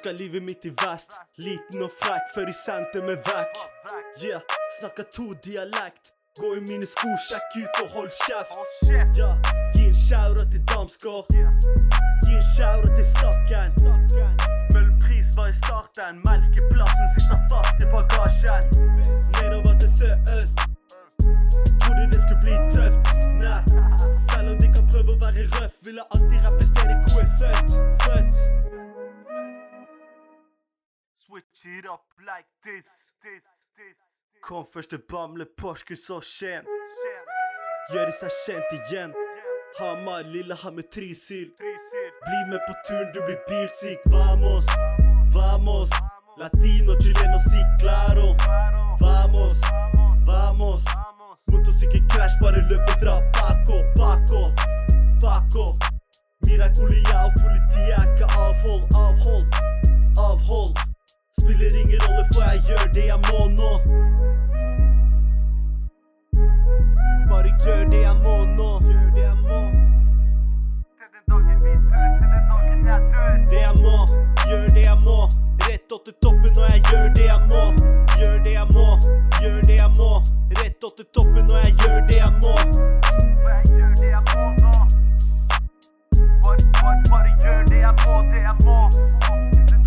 skal livet mitt i vest. Liten og frekk før de sendte meg vekk. Yeah, snakker to dialekt. Gå i mine sko, sjekk ut og hold kjeft. Ja, gi en sjaura til Damsgård. Gi en sjaura til Stakken. Møllenpris var i starten. Melkeplassen sitter fast i bagasjen. Nedover til sørøst. Trodde det skulle bli tøft. Nei. Selv om de kan prøve å være røff, vil jeg alltid rappe stedet hvor jeg er født. Født. Switch it up like this. this, this. Kom først til Bamble, Porsgrunn, så Skien. Gjøre seg kjent igjen. Hamar, Lillehammer, Trysil. Bli med på turen, du blir bilsyk. Vamos, vamos. Latino, chileno, si claro. Vamos, vamos. Motorsykkelkrasj, bare løper fra Paco, Paco, Paco. Miraculia og politiet er ikke avhold, avhold. Spiller ingen rolle, for jeg gjør det jeg må nå. Bare gjør det jeg må nå. Gjør det jeg må. Til den dagen vi dør, til den dagen jeg dør. Det jeg må, gjør det jeg må. Rett opp til toppen når jeg gjør det jeg må. Gjør det jeg må, gjør det jeg må. Rett opp til toppen når jeg gjør det jeg må. For jeg gjør det jeg må nå. Bare, bare, bare gjør det jeg må, det jeg må.